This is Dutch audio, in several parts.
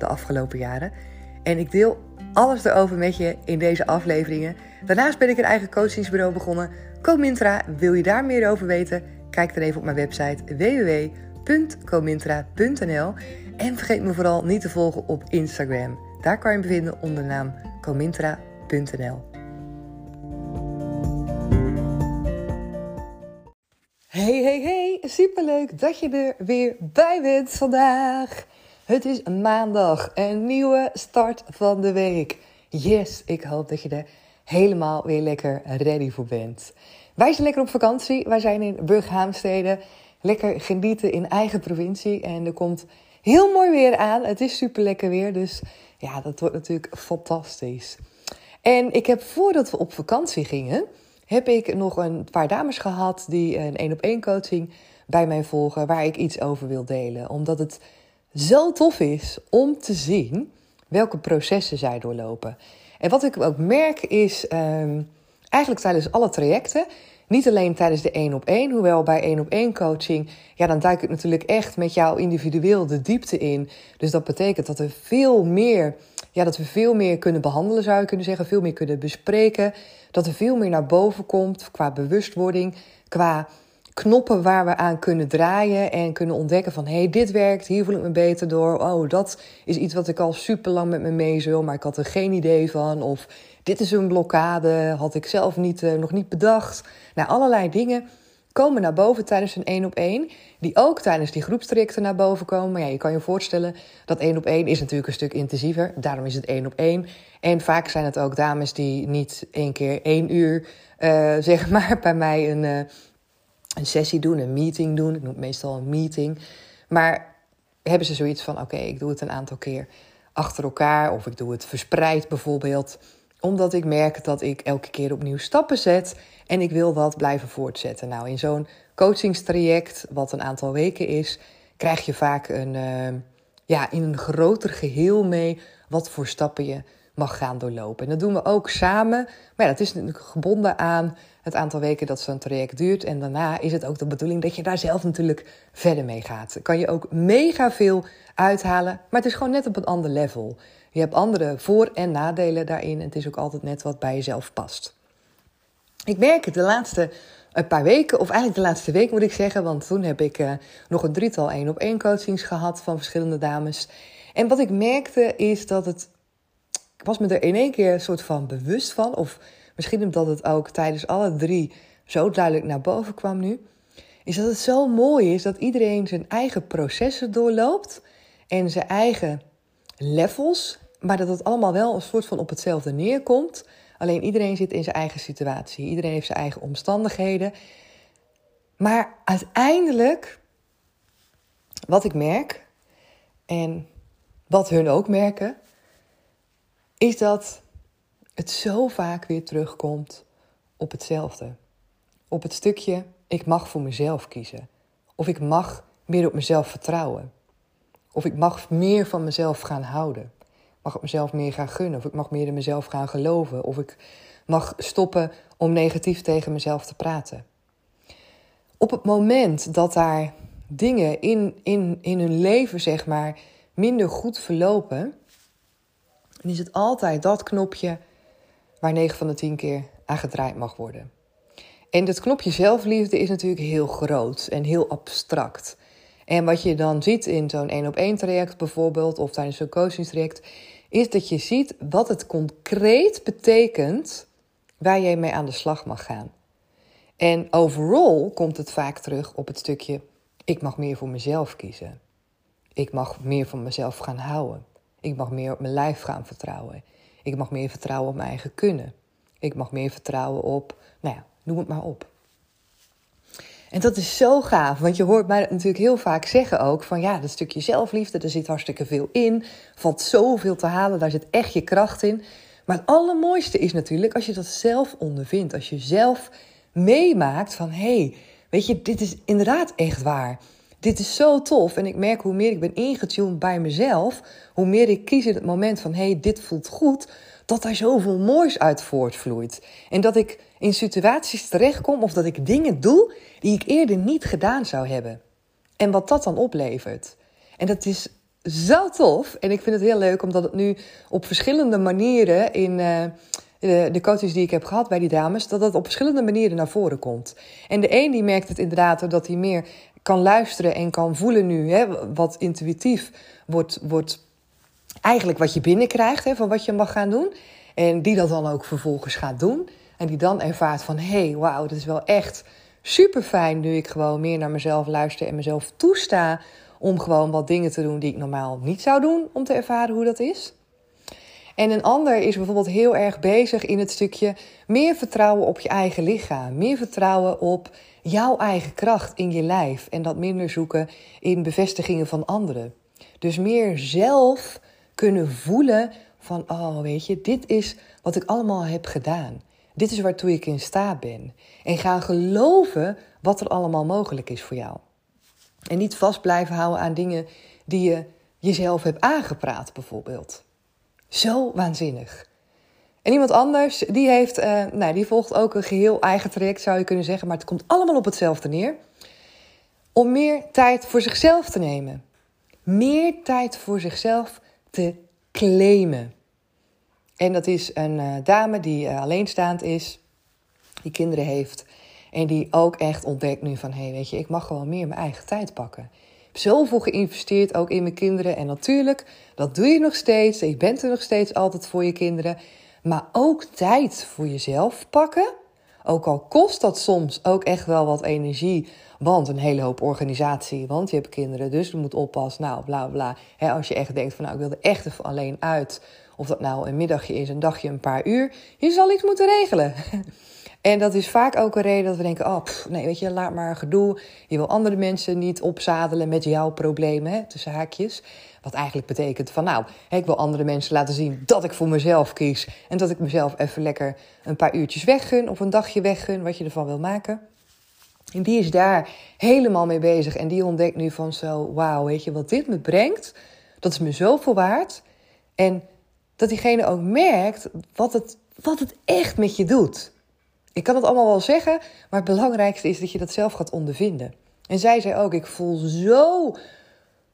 de afgelopen jaren. En ik deel alles erover met je in deze afleveringen. Daarnaast ben ik een eigen coachingsbureau begonnen. Comintra, wil je daar meer over weten? Kijk dan even op mijn website www.comintra.nl. En vergeet me vooral niet te volgen op Instagram. Daar kan je me vinden onder de naam comintra.nl. Hey, hey, hey, superleuk dat je er weer bij bent vandaag. Het is maandag, een nieuwe start van de week. Yes, ik hoop dat je er helemaal weer lekker ready voor bent. Wij zijn lekker op vakantie. Wij zijn in Burghaamstede. Lekker genieten in eigen provincie. En er komt heel mooi weer aan. Het is super lekker weer. Dus ja, dat wordt natuurlijk fantastisch. En ik heb voordat we op vakantie gingen, heb ik nog een paar dames gehad die een één op één coaching bij mij volgen, waar ik iets over wil delen. Omdat het zo tof is om te zien welke processen zij doorlopen. En wat ik ook merk is um, eigenlijk tijdens alle trajecten, niet alleen tijdens de één op één, hoewel bij één op één coaching, ja, dan duik ik natuurlijk echt met jou individueel de diepte in. Dus dat betekent dat er veel meer, ja, dat we veel meer kunnen behandelen, zou je kunnen zeggen, veel meer kunnen bespreken, dat er veel meer naar boven komt qua bewustwording, qua knoppen waar we aan kunnen draaien en kunnen ontdekken van hé, hey, dit werkt, hier voel ik me beter door. Oh, dat is iets wat ik al super lang met me mee maar ik had er geen idee van. Of dit is een blokkade, had ik zelf niet, uh, nog niet bedacht. Nou, allerlei dingen komen naar boven tijdens een één op één, die ook tijdens die groepstrajecten naar boven komen. Maar ja, je kan je voorstellen dat één op één is natuurlijk een stuk intensiever. Daarom is het één op één. En vaak zijn het ook dames die niet één keer één uur, uh, zeg maar, bij mij een, uh, een sessie doen, een meeting doen. Ik noem het meestal een meeting. Maar hebben ze zoiets van: oké, ik doe het een aantal keer achter elkaar of ik doe het verspreid bijvoorbeeld omdat ik merk dat ik elke keer opnieuw stappen zet en ik wil dat blijven voortzetten. Nou, in zo'n coachingstraject, wat een aantal weken is, krijg je vaak een, uh, ja, in een groter geheel mee wat voor stappen je mag gaan doorlopen. En dat doen we ook samen. Maar ja, dat is natuurlijk gebonden aan het aantal weken dat zo'n traject duurt. En daarna is het ook de bedoeling dat je daar zelf natuurlijk verder mee gaat. Kan je ook mega veel uithalen, maar het is gewoon net op een ander level. Je hebt andere voor- en nadelen daarin. En het is ook altijd net wat bij jezelf past. Ik merk het de laatste een paar weken, of eigenlijk de laatste week moet ik zeggen, want toen heb ik uh, nog een drietal één op één coachings gehad van verschillende dames. En wat ik merkte is dat het ik was me er in één keer een soort van bewust van. Of misschien omdat het ook tijdens alle drie zo duidelijk naar boven kwam nu. Is dat het zo mooi is dat iedereen zijn eigen processen doorloopt. En zijn eigen levels. Maar dat het allemaal wel een soort van op hetzelfde neerkomt. Alleen iedereen zit in zijn eigen situatie. Iedereen heeft zijn eigen omstandigheden. Maar uiteindelijk, wat ik merk. En wat hun ook merken is dat het zo vaak weer terugkomt op hetzelfde. Op het stukje, ik mag voor mezelf kiezen. Of ik mag meer op mezelf vertrouwen. Of ik mag meer van mezelf gaan houden. Mag op mezelf meer gaan gunnen. Of ik mag meer in mezelf gaan geloven. Of ik mag stoppen om negatief tegen mezelf te praten. Op het moment dat daar dingen in, in, in hun leven, zeg maar, minder goed verlopen, dan is het altijd dat knopje waar 9 van de 10 keer aan gedraaid mag worden. En dat knopje zelfliefde is natuurlijk heel groot en heel abstract. En wat je dan ziet in zo'n één op één traject bijvoorbeeld, of tijdens zo'n coachingstraject, is dat je ziet wat het concreet betekent waar jij mee aan de slag mag gaan. En overal komt het vaak terug op het stukje: ik mag meer voor mezelf kiezen. Ik mag meer van mezelf gaan houden. Ik mag meer op mijn lijf gaan vertrouwen. Ik mag meer vertrouwen op mijn eigen kunnen. Ik mag meer vertrouwen op, nou ja, noem het maar op. En dat is zo gaaf, want je hoort mij natuurlijk heel vaak zeggen ook van ja, dat stukje zelfliefde, er zit hartstikke veel in, valt zoveel te halen, daar zit echt je kracht in. Maar het allermooiste is natuurlijk als je dat zelf ondervindt, als je zelf meemaakt van hé, hey, weet je, dit is inderdaad echt waar. Dit is zo tof en ik merk hoe meer ik ben ingetuned bij mezelf, hoe meer ik kies in het moment van hey, dit voelt goed, dat daar zoveel moois uit voortvloeit. En dat ik in situaties terechtkom of dat ik dingen doe die ik eerder niet gedaan zou hebben. En wat dat dan oplevert. En dat is zo tof. En ik vind het heel leuk omdat het nu op verschillende manieren in uh, de, coaches die ik heb gehad bij die dames, dat dat op verschillende manieren naar voren komt. En de een die merkt het inderdaad dat hij meer kan luisteren en kan voelen nu, hè, wat intuïtief wordt, wordt eigenlijk wat je binnenkrijgt hè, van wat je mag gaan doen. En die dat dan ook vervolgens gaat doen. En die dan ervaart van, hey, wauw, dat is wel echt super fijn nu ik gewoon meer naar mezelf luister en mezelf toesta om gewoon wat dingen te doen die ik normaal niet zou doen om te ervaren hoe dat is. En een ander is bijvoorbeeld heel erg bezig in het stukje meer vertrouwen op je eigen lichaam, meer vertrouwen op jouw eigen kracht in je lijf en dat minder zoeken in bevestigingen van anderen. Dus meer zelf kunnen voelen van, oh weet je, dit is wat ik allemaal heb gedaan. Dit is waartoe ik in staat ben. En gaan geloven wat er allemaal mogelijk is voor jou. En niet vast blijven houden aan dingen die je jezelf hebt aangepraat, bijvoorbeeld. Zo waanzinnig. En iemand anders, die, heeft, uh, nou, die volgt ook een geheel eigen traject, zou je kunnen zeggen. Maar het komt allemaal op hetzelfde neer. Om meer tijd voor zichzelf te nemen. Meer tijd voor zichzelf te claimen. En dat is een uh, dame die uh, alleenstaand is, die kinderen heeft. En die ook echt ontdekt nu van, hé, hey, weet je, ik mag gewoon meer mijn eigen tijd pakken. Ik heb zoveel geïnvesteerd, ook in mijn kinderen. En natuurlijk, dat doe je nog steeds. Je bent er nog steeds altijd voor je kinderen. Maar ook tijd voor jezelf pakken. Ook al kost dat soms ook echt wel wat energie. Want een hele hoop organisatie, want je hebt kinderen, dus je moet oppassen. Nou, bla bla. als je echt denkt van, nou, ik wil er echt even alleen uit of dat nou een middagje is, een dagje, een paar uur. Je zal iets moeten regelen. En dat is vaak ook een reden dat we denken: oh, nee, weet je, laat maar gedoe. Je wil andere mensen niet opzadelen met jouw problemen, hè, tussen haakjes. Wat eigenlijk betekent van, nou, ik wil andere mensen laten zien dat ik voor mezelf kies. En dat ik mezelf even lekker een paar uurtjes weggun of een dagje weggun, wat je ervan wil maken. En die is daar helemaal mee bezig. En die ontdekt nu van zo, wauw, weet je, wat dit me brengt, dat is me zoveel waard. En dat diegene ook merkt wat het, wat het echt met je doet. Ik kan het allemaal wel zeggen, maar het belangrijkste is dat je dat zelf gaat ondervinden. En zij zei ook: Ik voel zo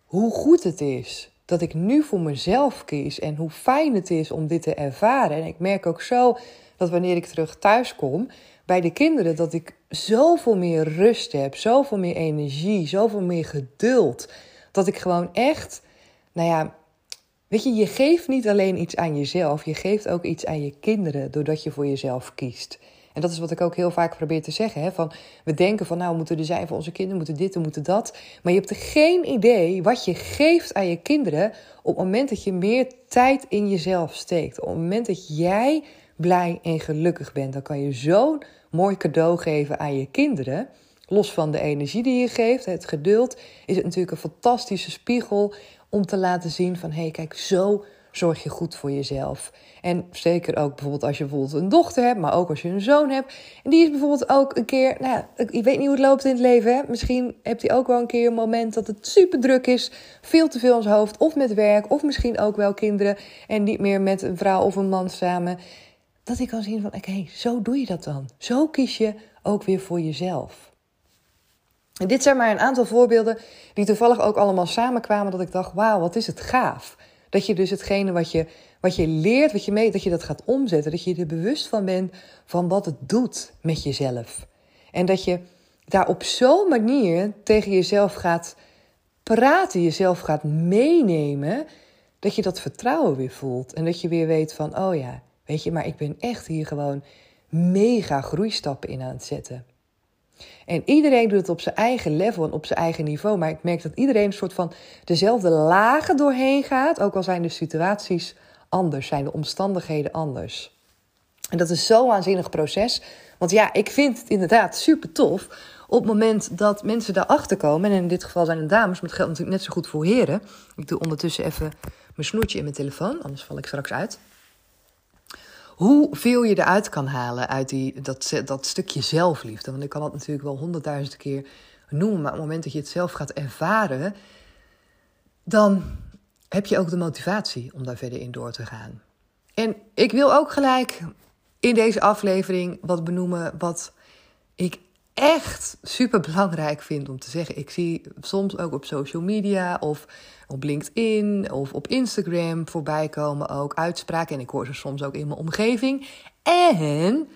hoe goed het is dat ik nu voor mezelf kies en hoe fijn het is om dit te ervaren. En ik merk ook zo dat wanneer ik terug thuis kom bij de kinderen, dat ik zoveel meer rust heb, zoveel meer energie, zoveel meer geduld. Dat ik gewoon echt, nou ja, Weet je, je geeft niet alleen iets aan jezelf, je geeft ook iets aan je kinderen doordat je voor jezelf kiest. En dat is wat ik ook heel vaak probeer te zeggen. Hè? Van, we denken van nou, moeten er zijn voor onze kinderen, moeten dit, we moeten dat. Maar je hebt geen idee wat je geeft aan je kinderen op het moment dat je meer tijd in jezelf steekt. Op het moment dat jij blij en gelukkig bent, dan kan je zo'n mooi cadeau geven aan je kinderen. Los van de energie die je geeft, het geduld, is het natuurlijk een fantastische spiegel om te laten zien van hé, hey, kijk, zo zorg je goed voor jezelf. En zeker ook bijvoorbeeld als je bijvoorbeeld een dochter hebt, maar ook als je een zoon hebt. En die is bijvoorbeeld ook een keer, nou, ik weet niet hoe het loopt in het leven. Hè? Misschien hebt hij ook wel een keer een moment dat het super druk is, veel te veel in zijn hoofd, of met werk, of misschien ook wel kinderen en niet meer met een vrouw of een man samen. Dat ik kan zien van, oké, zo doe je dat dan. Zo kies je ook weer voor jezelf. En dit zijn maar een aantal voorbeelden die toevallig ook allemaal samenkwamen. Dat ik dacht, wauw, wat is het gaaf. Dat je dus hetgene wat je, wat je leert, wat je meet, dat je dat gaat omzetten. Dat je er bewust van bent van wat het doet met jezelf. En dat je daar op zo'n manier tegen jezelf gaat praten, jezelf gaat meenemen. Dat je dat vertrouwen weer voelt. En dat je weer weet van, oh ja, weet je, maar ik ben echt hier gewoon mega groeistappen in aan het zetten. En iedereen doet het op zijn eigen level en op zijn eigen niveau. Maar ik merk dat iedereen een soort van dezelfde lagen doorheen gaat. Ook al zijn de situaties anders, zijn de omstandigheden anders. En dat is zo'n waanzinnig proces. Want ja, ik vind het inderdaad super tof op het moment dat mensen daarachter komen, en in dit geval zijn het dames, maar het geldt natuurlijk net zo goed voor heren. Ik doe ondertussen even mijn snoertje in mijn telefoon, anders val ik straks uit. Hoeveel je eruit kan halen uit die, dat, dat stukje zelfliefde. Want ik kan dat natuurlijk wel honderdduizend keer noemen, maar op het moment dat je het zelf gaat ervaren, dan heb je ook de motivatie om daar verder in door te gaan. En ik wil ook gelijk in deze aflevering wat benoemen wat ik echt super belangrijk vind om te zeggen. Ik zie soms ook op social media of op LinkedIn of op Instagram voorbij komen ook uitspraken. En ik hoor ze soms ook in mijn omgeving. En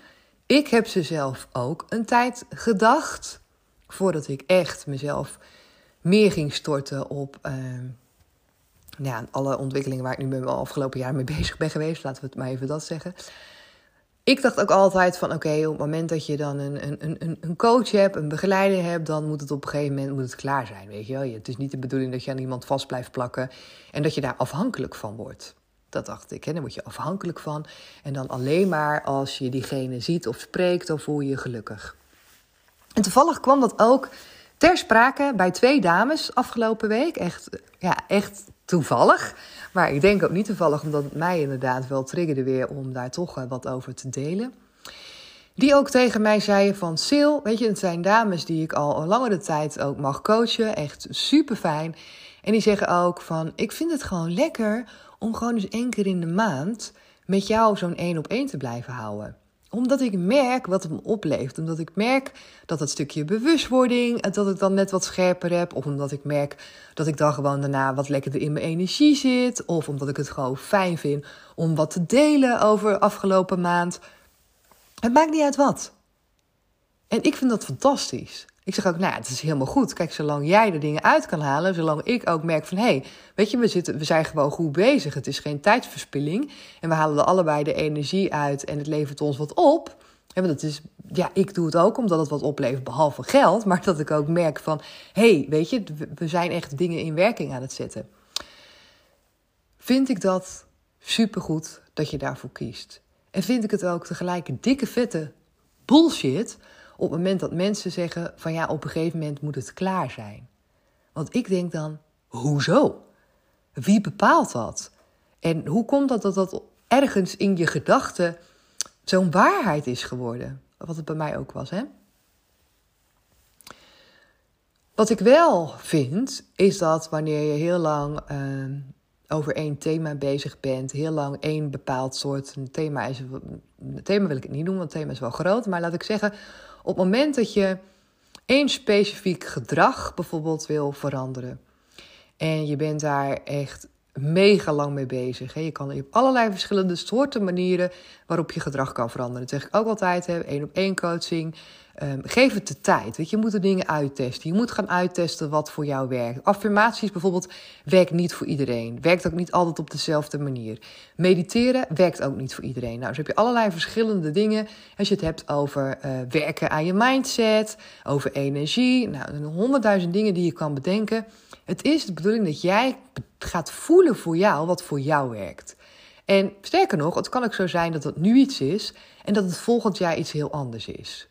ik heb ze zelf ook een tijd gedacht voordat ik echt mezelf meer ging storten op. Uh, ja, alle ontwikkelingen waar ik nu met mijn afgelopen jaar mee bezig ben geweest, laten we het maar even dat zeggen. Ik dacht ook altijd van oké, op het moment dat je dan een, een, een, een coach hebt, een begeleider hebt, dan moet het op een gegeven moment moet het klaar zijn. Weet je wel? Het is niet de bedoeling dat je aan iemand vast blijft plakken en dat je daar afhankelijk van wordt. Dat dacht ik, hè? daar word je afhankelijk van. En dan alleen maar als je diegene ziet of spreekt, dan voel je je gelukkig. En toevallig kwam dat ook ter sprake bij twee dames afgelopen week. Echt, ja, echt toevallig. Maar ik denk ook niet toevallig, omdat het mij inderdaad wel triggerde weer om daar toch eh, wat over te delen. Die ook tegen mij zeiden van Sil, weet je, het zijn dames die ik al een langere tijd ook mag coachen. Echt super fijn. En die zeggen ook van, ik vind het gewoon lekker om gewoon eens één keer in de maand met jou zo'n één op één te blijven houden omdat ik merk wat het me oplevert. Omdat ik merk dat dat stukje bewustwording, dat ik dan net wat scherper heb. Of omdat ik merk dat ik dan gewoon daarna wat lekkerder in mijn energie zit. Of omdat ik het gewoon fijn vind om wat te delen over afgelopen maand. Het maakt niet uit wat. En ik vind dat fantastisch. Ik zeg ook, nou, het is helemaal goed. Kijk, zolang jij de dingen uit kan halen, zolang ik ook merk van, hé, hey, weet je, we, zitten, we zijn gewoon goed bezig. Het is geen tijdverspilling. En we halen er allebei de energie uit en het levert ons wat op. En dat is, ja, ik doe het ook omdat het wat oplevert, behalve geld. Maar dat ik ook merk van, hé, hey, weet je, we zijn echt dingen in werking aan het zetten. Vind ik dat supergoed dat je daarvoor kiest. En vind ik het ook tegelijk dikke vette bullshit op het moment dat mensen zeggen van ja, op een gegeven moment moet het klaar zijn. Want ik denk dan, hoezo? Wie bepaalt dat? En hoe komt dat dat dat ergens in je gedachten zo'n waarheid is geworden? Wat het bij mij ook was, hè? Wat ik wel vind, is dat wanneer je heel lang ehm, over één thema bezig bent, heel lang één bepaald soort een thema is. Een thema wil ik het niet noemen, want het thema is wel groot. Maar laat ik zeggen, op het moment dat je één specifiek gedrag bijvoorbeeld wil veranderen. En je bent daar echt mega lang mee bezig. Je kan op allerlei verschillende soorten manieren waarop je gedrag kan veranderen. Dat zeg ik ook altijd, één op één coaching. Um, geef het de tijd. Weet je, je moet de dingen uittesten. Je moet gaan uittesten wat voor jou werkt. Affirmaties bijvoorbeeld werkt niet voor iedereen. Werkt ook niet altijd op dezelfde manier. Mediteren werkt ook niet voor iedereen. Nou, dus heb je allerlei verschillende dingen. Als je het hebt over uh, werken aan je mindset, over energie. Nou, honderdduizend dingen die je kan bedenken. Het is de bedoeling dat jij gaat voelen voor jou wat voor jou werkt. En sterker nog, het kan ook zo zijn dat het nu iets is en dat het volgend jaar iets heel anders is.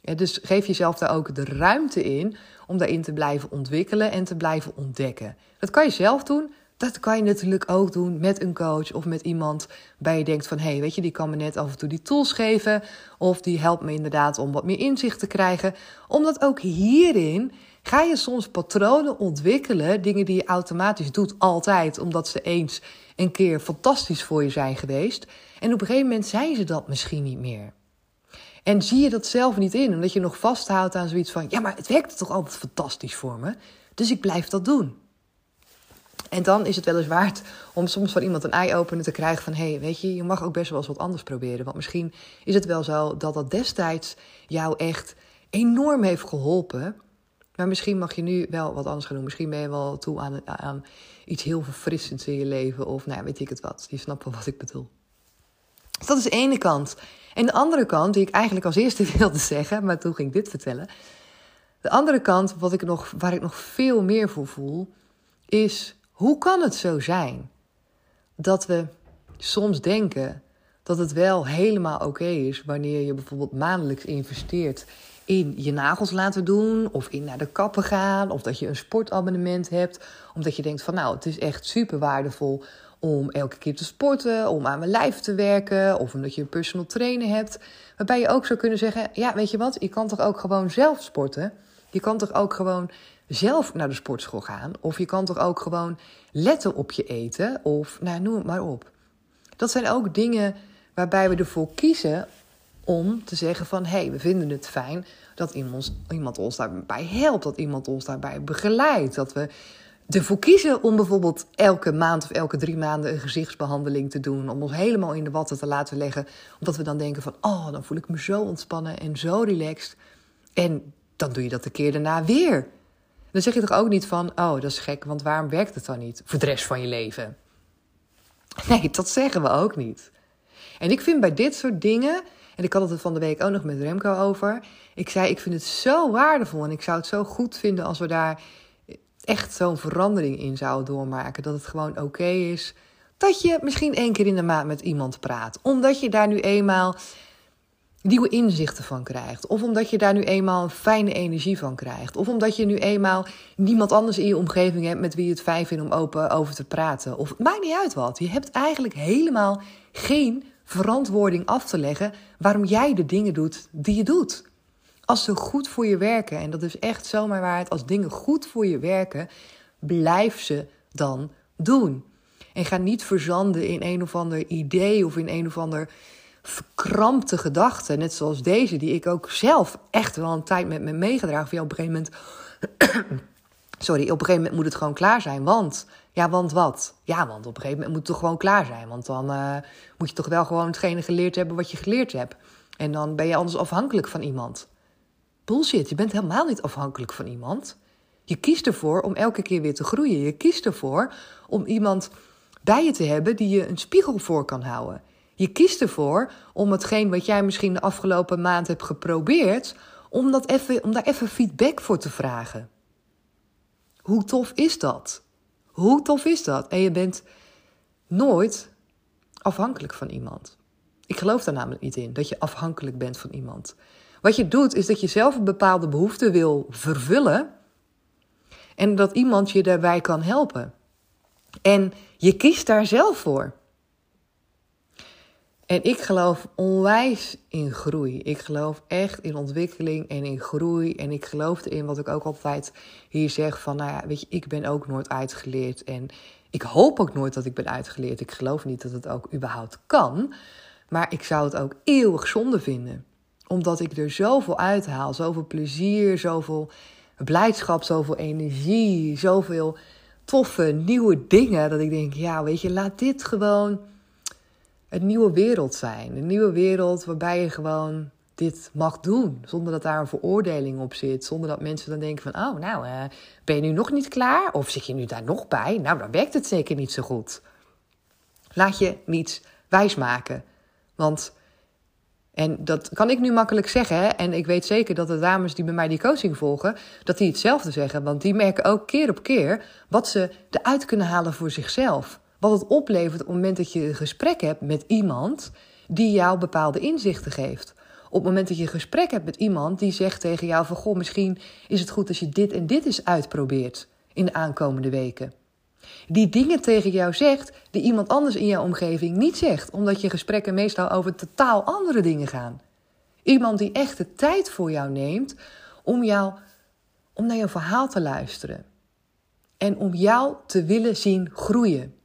Ja, dus geef jezelf daar ook de ruimte in om daarin te blijven ontwikkelen en te blijven ontdekken. Dat kan je zelf doen. Dat kan je natuurlijk ook doen met een coach of met iemand bij je denkt van... hé, hey, weet je, die kan me net af en toe die tools geven... of die helpt me inderdaad om wat meer inzicht te krijgen. Omdat ook hierin ga je soms patronen ontwikkelen... dingen die je automatisch doet altijd... omdat ze eens een keer fantastisch voor je zijn geweest. En op een gegeven moment zijn ze dat misschien niet meer. En zie je dat zelf niet in, omdat je nog vasthoudt aan zoiets van: ja, maar het werkte toch altijd fantastisch voor me, dus ik blijf dat doen. En dan is het wel eens waard om soms van iemand een eye-opener te krijgen van... hé, hey, weet je, je mag ook best wel eens wat anders proberen. Want misschien is het wel zo dat dat destijds jou echt enorm heeft geholpen. Maar misschien mag je nu wel wat anders gaan doen. Misschien ben je wel toe aan, iets heel verfrissends in je leven. Of nou, weet ik het wat. Je snapt wel wat ik bedoel. Dus dat is de ene kant. En de andere kant, die ik eigenlijk als eerste wilde zeggen, maar toen ging ik dit vertellen. De andere kant, wat ik nog, waar ik nog veel meer voor voel, is hoe kan het zo zijn dat we soms denken dat het wel helemaal oké is wanneer je bijvoorbeeld maandelijks investeert in je nagels laten doen, of in naar de kappen gaan, of dat je een sportabonnement hebt, omdat je denkt van nou, het is echt super waardevol om elke keer te sporten, om aan mijn lijf te werken, of omdat je een personal trainer hebt, waarbij je ook zou kunnen zeggen, ja, weet je wat, je kan toch ook gewoon zelf sporten? Je kan toch ook gewoon zelf naar de sportschool gaan, of je kan toch ook gewoon letten op je eten, of nou, noem het maar op. Dat zijn ook dingen waarbij we ervoor kiezen om te zeggen van... hé, hey, we vinden het fijn dat iemand, iemand ons daarbij helpt... dat iemand ons daarbij begeleidt. Dat we ervoor kiezen om bijvoorbeeld elke maand of elke drie maanden... een gezichtsbehandeling te doen. Om ons helemaal in de watten te laten leggen. Omdat we dan denken van... oh, dan voel ik me zo ontspannen en zo relaxed. En dan doe je dat de keer daarna weer. Dan zeg je toch ook niet van... oh, dat is gek, want waarom werkt het dan niet? Voor de rest van je leven. Nee, dat zeggen we ook niet. En ik vind bij dit soort dingen, en ik had het van de week ook nog met Remco over. Ik zei, ik vind het zo waardevol en ik zou het zo goed vinden als we daar echt zo'n verandering in zouden doormaken. Dat het gewoon oké is dat je misschien één keer in de maand met iemand praat. Omdat je daar nu eenmaal nieuwe inzichten van krijgt. Of omdat je daar nu eenmaal een fijne energie van krijgt. Of omdat je nu eenmaal niemand anders in je omgeving hebt met wie je het fijn vindt om open over te praten. Of het maakt niet uit wat. Je hebt eigenlijk helemaal geen verantwoording af te leggen waarom jij de dingen doet die je doet. Als ze goed voor je werken, en dat is echt zomaar waarheid, als dingen goed voor je werken, blijf ze dan doen. En ga niet verzanden in een of ander idee of in een of ander verkrampte gedachten, net zoals deze, die ik ook zelf echt wel een tijd met me meegedragen. Van ja, op een gegeven moment. Sorry, op een gegeven moment moet het gewoon klaar zijn. Want, ja, want wat? Ja, want op een gegeven moment moet het toch gewoon klaar zijn. Want dan uh, moet je toch wel gewoon hetgene geleerd hebben wat je geleerd hebt. En dan ben je anders afhankelijk van iemand. Bullshit, je bent helemaal niet afhankelijk van iemand. Je kiest ervoor om elke keer weer te groeien. Je kiest ervoor om iemand bij je te hebben die je een spiegel voor kan houden. Je kiest ervoor om hetgeen wat jij misschien de afgelopen maand hebt geprobeerd, om, dat even, om daar even feedback voor te vragen. Hoe tof is dat? Hoe tof is dat? En je bent nooit afhankelijk van iemand. Ik geloof daar namelijk niet in, dat je afhankelijk bent van iemand. Wat je doet, is dat je zelf een bepaalde behoefte wil vervullen en dat iemand je daarbij kan helpen. En je kiest daar zelf voor. En ik geloof onwijs in groei. Ik geloof echt in ontwikkeling en in groei. En ik geloof erin wat ik ook altijd hier zeg: van nou ja, weet je, ik ben ook nooit uitgeleerd. En ik hoop ook nooit dat ik ben uitgeleerd. Ik geloof niet dat het ook überhaupt kan. Maar ik zou het ook eeuwig zonde vinden. Omdat ik er zoveel uithaal. Zoveel plezier, zoveel blijdschap, zoveel energie, zoveel toffe nieuwe dingen. Dat ik denk, ja, weet je, laat dit gewoon een nieuwe wereld zijn. Een nieuwe wereld waarbij je gewoon dit mag doen. Zonder dat daar een veroordeling op zit. Zonder dat mensen dan denken van... oh, nou, uh, ben je nu nog niet klaar? Of zit je nu daar nog bij? Nou, dan werkt het zeker niet zo goed. Laat je niets wijsmaken. Want... En dat kan ik nu makkelijk zeggen. En ik weet zeker dat de dames die bij mij die coaching volgen, dat die hetzelfde zeggen. Want die merken ook keer op keer wat ze eruit kunnen halen voor zichzelf. Wat het oplevert op het moment dat je een gesprek hebt met iemand die jou bepaalde inzichten geeft. Op het moment dat je een gesprek hebt met iemand die zegt tegen jou van goh, misschien is het goed als je dit en dit eens uitprobeert in de aankomende weken. Die dingen tegen jou zegt die iemand anders in jouw omgeving niet zegt, omdat je gesprekken meestal over totaal andere dingen gaan. Iemand die echt de tijd voor jou neemt om, jou, om naar jouw verhaal te luisteren. En om jou te willen zien groeien.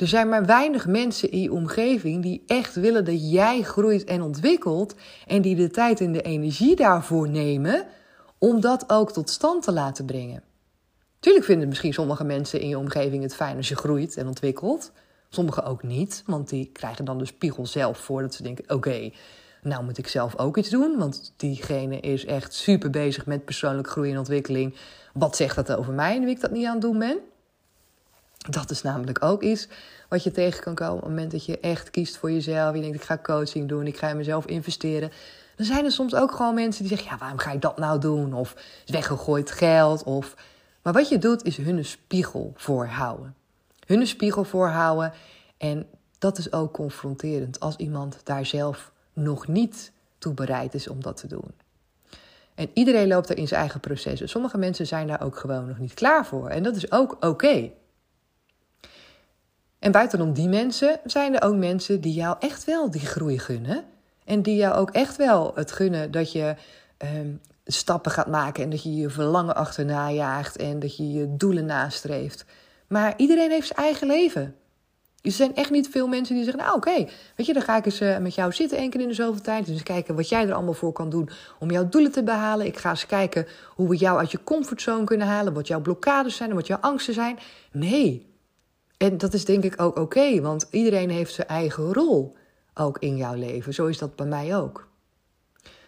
Er zijn maar weinig mensen in je omgeving die echt willen dat jij groeit en ontwikkelt en die de tijd en de energie daarvoor nemen om dat ook tot stand te laten brengen. Tuurlijk vinden misschien sommige mensen in je omgeving het fijn als je groeit en ontwikkelt. Sommigen ook niet, want die krijgen dan de spiegel zelf voor dat ze denken: oké, nou moet ik zelf ook iets doen, want diegene is echt super bezig met persoonlijke groei en ontwikkeling. Wat zegt dat over mij en wie ik dat niet aan het doen ben? Dat is namelijk ook iets wat je tegen kan komen op het moment dat je echt kiest voor jezelf. Je denkt, ik ga coaching doen, ik ga in mezelf investeren. Dan zijn er soms ook gewoon mensen die zeggen, ja, waarom ga je dat nou doen? Of weggegooid geld. Of... Maar wat je doet, is hun spiegel voorhouden. Hun spiegel voorhouden. En dat is ook confronterend als iemand daar zelf nog niet toe bereid is om dat te doen. En iedereen loopt er in zijn eigen proces. Sommige mensen zijn daar ook gewoon nog niet klaar voor. En dat is ook oké. En buitenom die mensen zijn er ook mensen die jou echt wel die groei gunnen. En die jou ook echt wel het gunnen dat je ehm, stappen gaat maken en dat je je verlangen achterna jaagt en dat je je doelen nastreeft. Maar iedereen heeft zijn eigen leven. Er zijn echt niet veel mensen die zeggen, nou oké, weet je, dan ga ik eens uh, met jou zitten één keer in de zoveel tijd. Dus kijken wat jij er allemaal voor kan doen om jouw doelen te behalen. Ik ga eens kijken hoe we jou uit je comfortzone kunnen halen, wat jouw blokkades zijn en wat jouw angsten zijn. Nee. En dat is denk ik ook oké, want iedereen heeft zijn eigen rol ook in jouw leven. Zo is dat bij mij ook.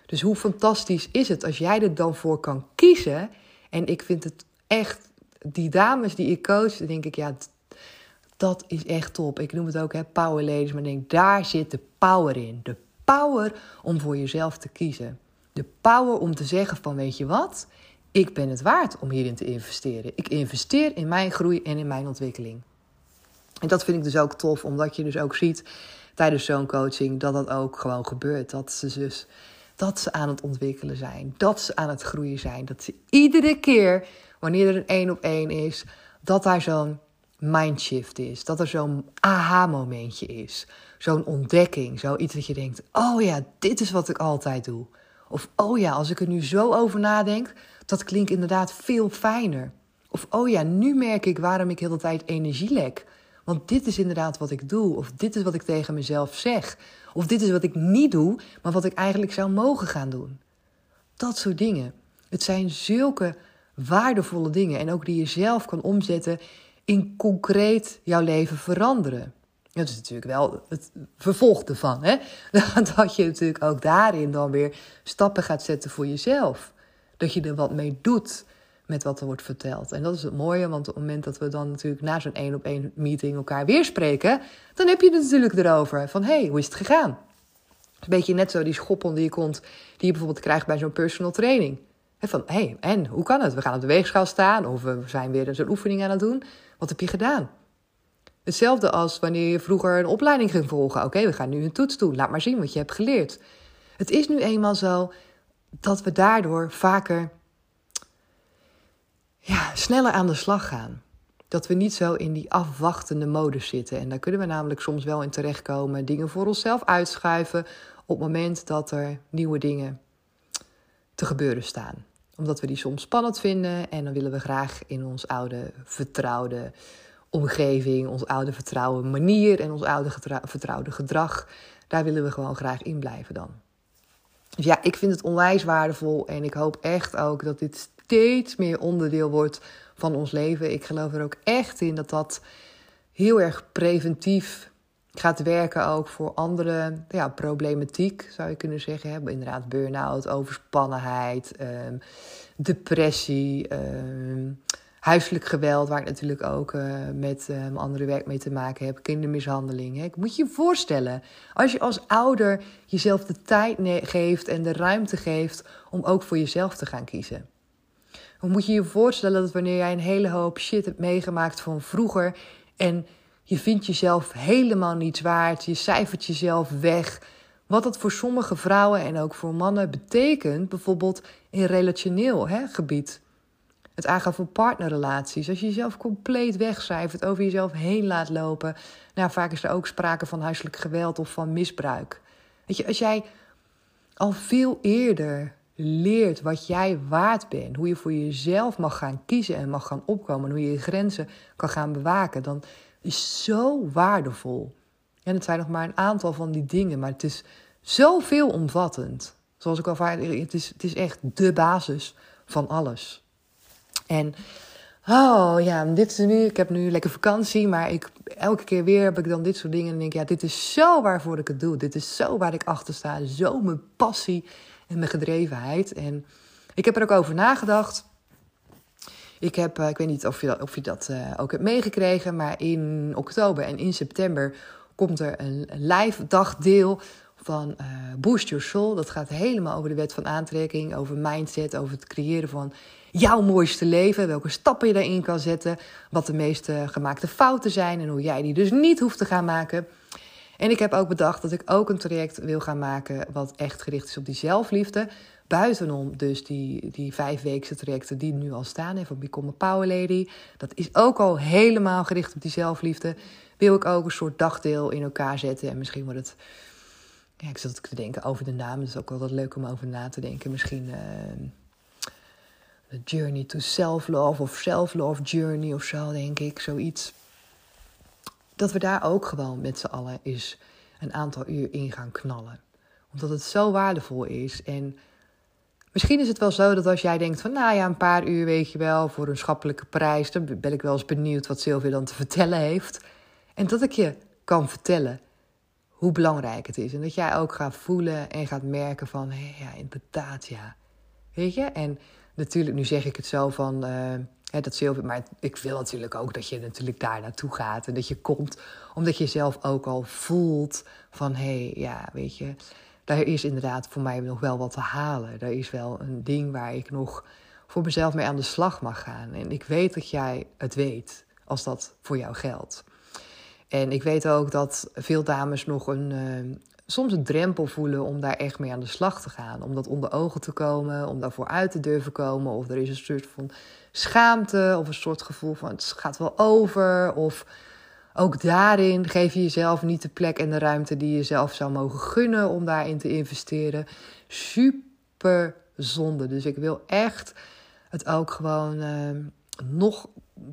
Dus hoe fantastisch is het als jij er dan voor kan kiezen? En ik vind het echt, die dames die ik coach, denk ik, ja, dat is echt top. Ik noem het ook hè, power ladies, maar denk, daar zit de power in. De power om voor jezelf te kiezen. De power om te zeggen van, weet je wat? Ik ben het waard om hierin te investeren. Ik investeer in mijn groei en in mijn ontwikkeling. En dat vind ik dus ook tof, omdat je dus ook ziet tijdens zo'n coaching dat dat ook gewoon gebeurt. Dat ze dus dat ze aan het ontwikkelen zijn, dat ze aan het groeien zijn, dat ze iedere keer wanneer er een één op één is, dat daar zo'n mindshift is, dat er zo'n aha-momentje is, zo'n ontdekking, zoiets dat je denkt: oh ja, dit is wat ik altijd doe. Of oh ja, als ik er nu zo over nadenk, dat klinkt inderdaad veel fijner. Of oh ja, nu merk ik waarom ik heel de tijd energie lek. Want dit is inderdaad wat ik doe. Of dit is wat ik tegen mezelf zeg. Of dit is wat ik niet doe, maar wat ik eigenlijk zou mogen gaan doen. Dat soort dingen. Het zijn zulke waardevolle dingen. En ook die je zelf kan omzetten in concreet jouw leven veranderen. Dat is natuurlijk wel het vervolg ervan. Hè? Dat je natuurlijk ook daarin dan weer stappen gaat zetten voor jezelf. Dat je er wat mee doet met wat er wordt verteld. En dat is het mooie, want op het moment dat we dan natuurlijk na zo'n één op één meeting elkaar weer spreken, dan heb je het natuurlijk erover van hé, hey, hoe is het gegaan? een beetje net zo die schoppen die je komt, die je bijvoorbeeld krijgt bij zo'n personal training. van hé, hey, en hoe kan het? We gaan op de weegschaal staan of we zijn weer zo'n oefening aan het doen. Wat heb je gedaan? Hetzelfde als wanneer je vroeger een opleiding ging volgen. Oké, we gaan nu een toets doen. Laat maar zien wat je hebt geleerd. Het is nu eenmaal zo dat we daardoor vaker ja, sneller aan de slag gaan. Dat we niet zo in die afwachtende modus zitten. En daar kunnen we namelijk soms wel in terechtkomen. Dingen voor onszelf uitschuiven op het moment dat er nieuwe dingen te gebeuren staan. Omdat we die soms spannend vinden en dan willen we graag in ons oude vertrouwde omgeving, ons oude vertrouwde manier en ons oude vertrouwde gedrag, daar willen we gewoon graag in blijven dan. Dus ja, ik vind het onwijs waardevol en ik hoop echt ook dat dit steeds meer onderdeel wordt van ons leven. Ik geloof er ook echt in dat dat heel erg preventief gaat werken ook voor andere ja, problematiek, zou je kunnen zeggen. Inderdaad, burn-out, overspannenheid, ehm, depressie, ehm, huiselijk geweld, waar ik natuurlijk ook uh, met mijn andere werk mee te maken heb, kindermishandeling. Hè. Ik moet je je voorstellen, als je als ouder jezelf de tijd geeft en de ruimte geeft om ook voor jezelf te gaan kiezen. Moet je je voorstellen dat wanneer jij een hele hoop shit hebt meegemaakt van vroeger en je vindt jezelf helemaal niets waard, je cijfert jezelf weg. Wat dat voor sommige vrouwen en ook voor mannen betekent, bijvoorbeeld in relationeel hè, gebied. Het aangaan van partnerrelaties. Als je jezelf compleet wegcijfert, over jezelf heen laat lopen. Nou, vaak is er ook sprake van huiselijk geweld of van misbruik. Weet je, als jij al veel eerder leert wat jij waard bent, hoe je voor jezelf mag gaan kiezen en mag gaan opkomen, hoe je je grenzen kan gaan bewaken, dan is zo waardevol. En het zijn nog maar een aantal van die dingen, maar het is zo veelomvattend. Zoals ik al vaak het is, het is echt de basis van alles. En oh ja, dit is nu, ik heb nu lekker vakantie, maar ik, elke keer weer heb ik dan dit soort dingen en denk ja, dit is zo waarvoor ik het doe. Dit is zo waar ik achter sta, zo mijn passie en mijn gedrevenheid. En ik heb er ook over nagedacht. Ik heb, eh, ik weet niet of je dat, of je dat uh, ook hebt meegekregen, maar in oktober en in september komt er een live dagdeel van uh, Boost Your Soul. Dat gaat helemaal over de wet van aantrekking, over mindset, over het creëren van jouw mooiste leven. Welke stappen je daarin kan zetten, wat de meeste gemaakte fouten zijn en hoe jij die dus niet hoeft te gaan maken. En ik heb ook bedacht dat ik ook een traject wil gaan maken wat echt gericht is op die zelfliefde. Buitenom dus die, die vijfweekse trajecten die nu al staan hè, van Become a Power Lady. Dat is ook al helemaal gericht op die zelfliefde. Wil ik ook een soort dagdeel in elkaar zetten. En misschien wordt het... Ja, ik zat te denken over de naam. Het is ook wel wat leuk om over na te denken. Misschien... Uh, The Journey to Self-Love of Self-Love Journey of zo, denk ik. Zoiets. Dat we daar ook gewoon met z'n allen eens een aantal uur in gaan knallen. Omdat het zo waardevol is. En misschien is het wel zo dat als jij denkt van... nou ja, een paar uur weet je wel, voor een schappelijke prijs... dan ben ik wel eens benieuwd wat Sylvia dan te vertellen heeft. En dat ik je kan vertellen hoe belangrijk het is. En dat jij ook gaat voelen en gaat merken van... hé, ja, inderdaad, ja. Weet je? En natuurlijk, nu zeg ik het zo van... Uh, dat Sylvia, maar ik wil natuurlijk ook dat je natuurlijk daar naartoe gaat. En dat je komt, omdat je zelf ook al voelt van... hé, hey, ja, weet je... Daar is inderdaad voor mij nog wel wat te halen. Daar is wel een ding waar ik nog voor mezelf mee aan de slag mag gaan. En ik weet dat jij het weet, als dat voor jou geldt. En ik weet ook dat veel dames nog een, uh, soms een drempel voelen om daar echt mee aan de slag te gaan. Om dat onder ogen te komen, om daarvoor uit te durven komen. Of er is een soort van schaamte of een soort gevoel van het gaat wel over. Of ook daarin geef je jezelf niet de plek en de ruimte die je zelf zou mogen gunnen om daarin te investeren. Super zonde. Dus ik wil echt het ook gewoon uh, nog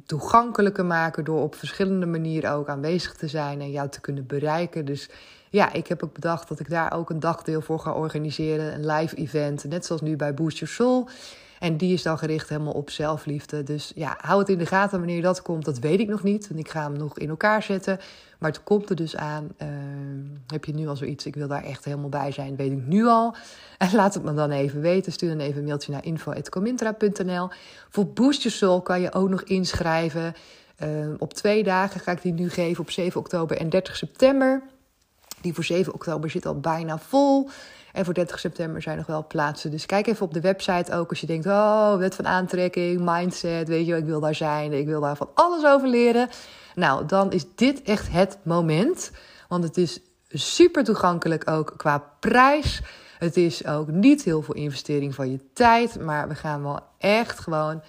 toegankelijker maken door op verschillende manieren ook aanwezig te zijn en jou te kunnen bereiken. Dus ja, ik heb ook bedacht dat ik daar ook een dagdeel voor ga organiseren, een live event, net zoals nu bij Boost Your Soul. En die is dan gericht helemaal op zelfliefde. Dus ja, hou het in de gaten wanneer dat komt. Dat weet ik nog niet. Want ik ga hem nog in elkaar zetten. Maar het komt er dus aan. Uh, heb je nu al zoiets? Ik wil daar echt helemaal bij zijn. Weet ik nu al. En laat het me dan even weten. Stuur dan even een mailtje naar info.comintra.nl. Voor Boost Your Soul kan je ook nog inschrijven. Uh, op twee dagen ga ik die nu geven. Op 7 oktober en 30 september. Die voor 7 oktober zit al bijna vol. En voor 30 september zijn nog wel plaatsen. Dus kijk even op de website ook als je denkt: oh, wet van aantrekking, mindset, weet je, ik wil daar zijn, ik wil daar van alles over leren. Nou, dan is dit echt het moment. Want het is super toegankelijk ook qua prijs. Het is ook niet heel veel investering van je tijd, maar we gaan wel echt gewoon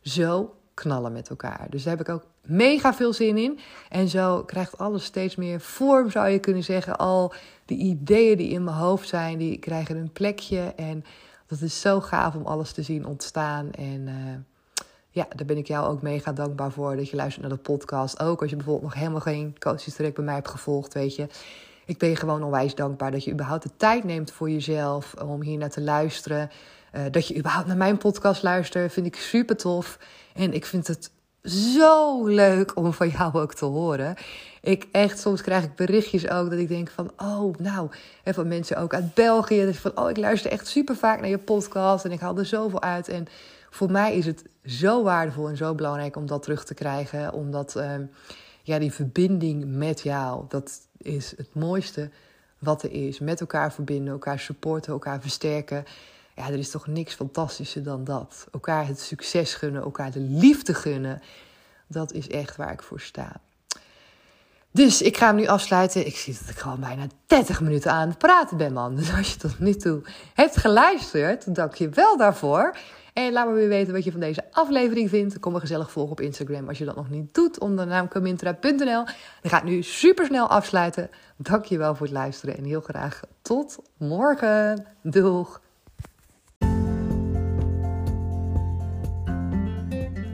zo knallen met elkaar. Dus daar heb ik ook mega veel zin in. En zo krijgt alles steeds meer vorm, zou je kunnen zeggen. Al die ideeën die in mijn hoofd zijn, die krijgen een plekje. En dat is zo gaaf om alles te zien ontstaan. En uh, ja, daar ben ik jou ook mega dankbaar voor dat je luistert naar de podcast. Ook als je bijvoorbeeld nog helemaal geen coachingstraject bij mij hebt gevolgd, weet je. Ik ben je gewoon onwijs dankbaar dat je überhaupt de tijd neemt voor jezelf om hier naar te luisteren. Uh, dat je überhaupt naar mijn podcast luistert, vind ik super tof. En ik vind het zo leuk om van jou ook te horen. Ik echt, soms krijg ik berichtjes ook dat ik denk van, oh, nou, en van mensen ook uit België. Van, oh, ik luister echt super vaak naar je podcast en ik haal er zoveel uit. En voor mij is het zo waardevol en zo belangrijk om dat terug te krijgen. Omdat, uh, ja, die verbinding met jou, dat is het mooiste wat er is. Met elkaar verbinden, elkaar supporten, elkaar versterken. Er is toch niks fantastischer dan dat. Elkaar het succes gunnen, elkaar de liefde gunnen. Dat is echt waar ik voor sta. Dus ik ga hem nu afsluiten. Ik zie dat ik gewoon bijna 30 minuten aan het praten ben, man. Dus als je tot nu toe hebt geluisterd, dank je wel daarvoor. En laat me weer weten wat je van deze aflevering vindt. Kom me gezellig volgen op Instagram als je dat nog niet doet onder de naam Comintra.nl. Dan ga ik nu super snel afsluiten. Dank je wel voor het luisteren en heel graag tot morgen. Doeg!